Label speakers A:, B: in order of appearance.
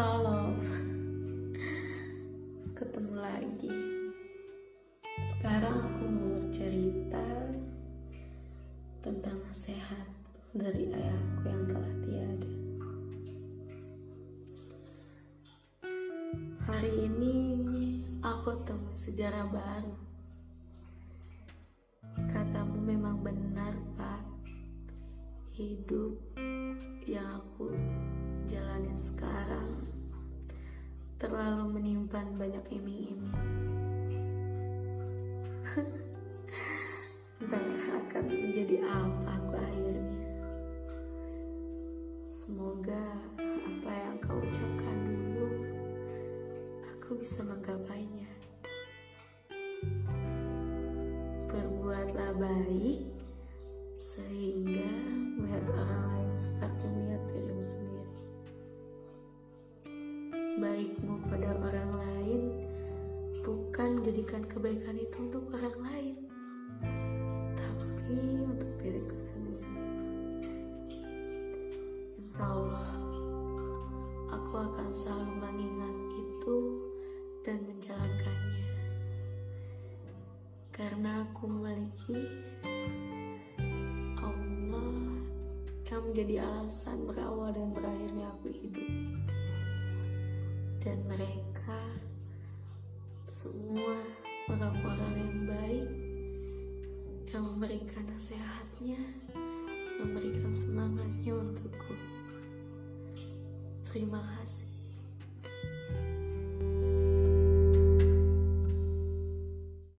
A: Halo. Ketemu lagi. Sekarang aku mau bercerita Tentang nasihat dari ayahku yang telah tiada. Hari ini aku temui sejarah baru. Katamu memang benar pak. Hidup terlalu menyimpan banyak iming-iming. Entah akan menjadi apa aku akhirnya. Semoga apa yang kau ucapkan dulu, aku bisa menggapainya. Berbuatlah baik Baikmu pada orang lain bukan jadikan kebaikan itu untuk orang lain, tapi untuk diriku sendiri. Insya Allah, aku akan selalu mengingat itu dan menjalankannya. Karena aku memiliki Allah yang menjadi alasan berawal dan berakhirnya aku hidup. Dan mereka semua orang-orang yang baik yang memberikan nasihatnya, memberikan semangatnya untukku. Terima kasih.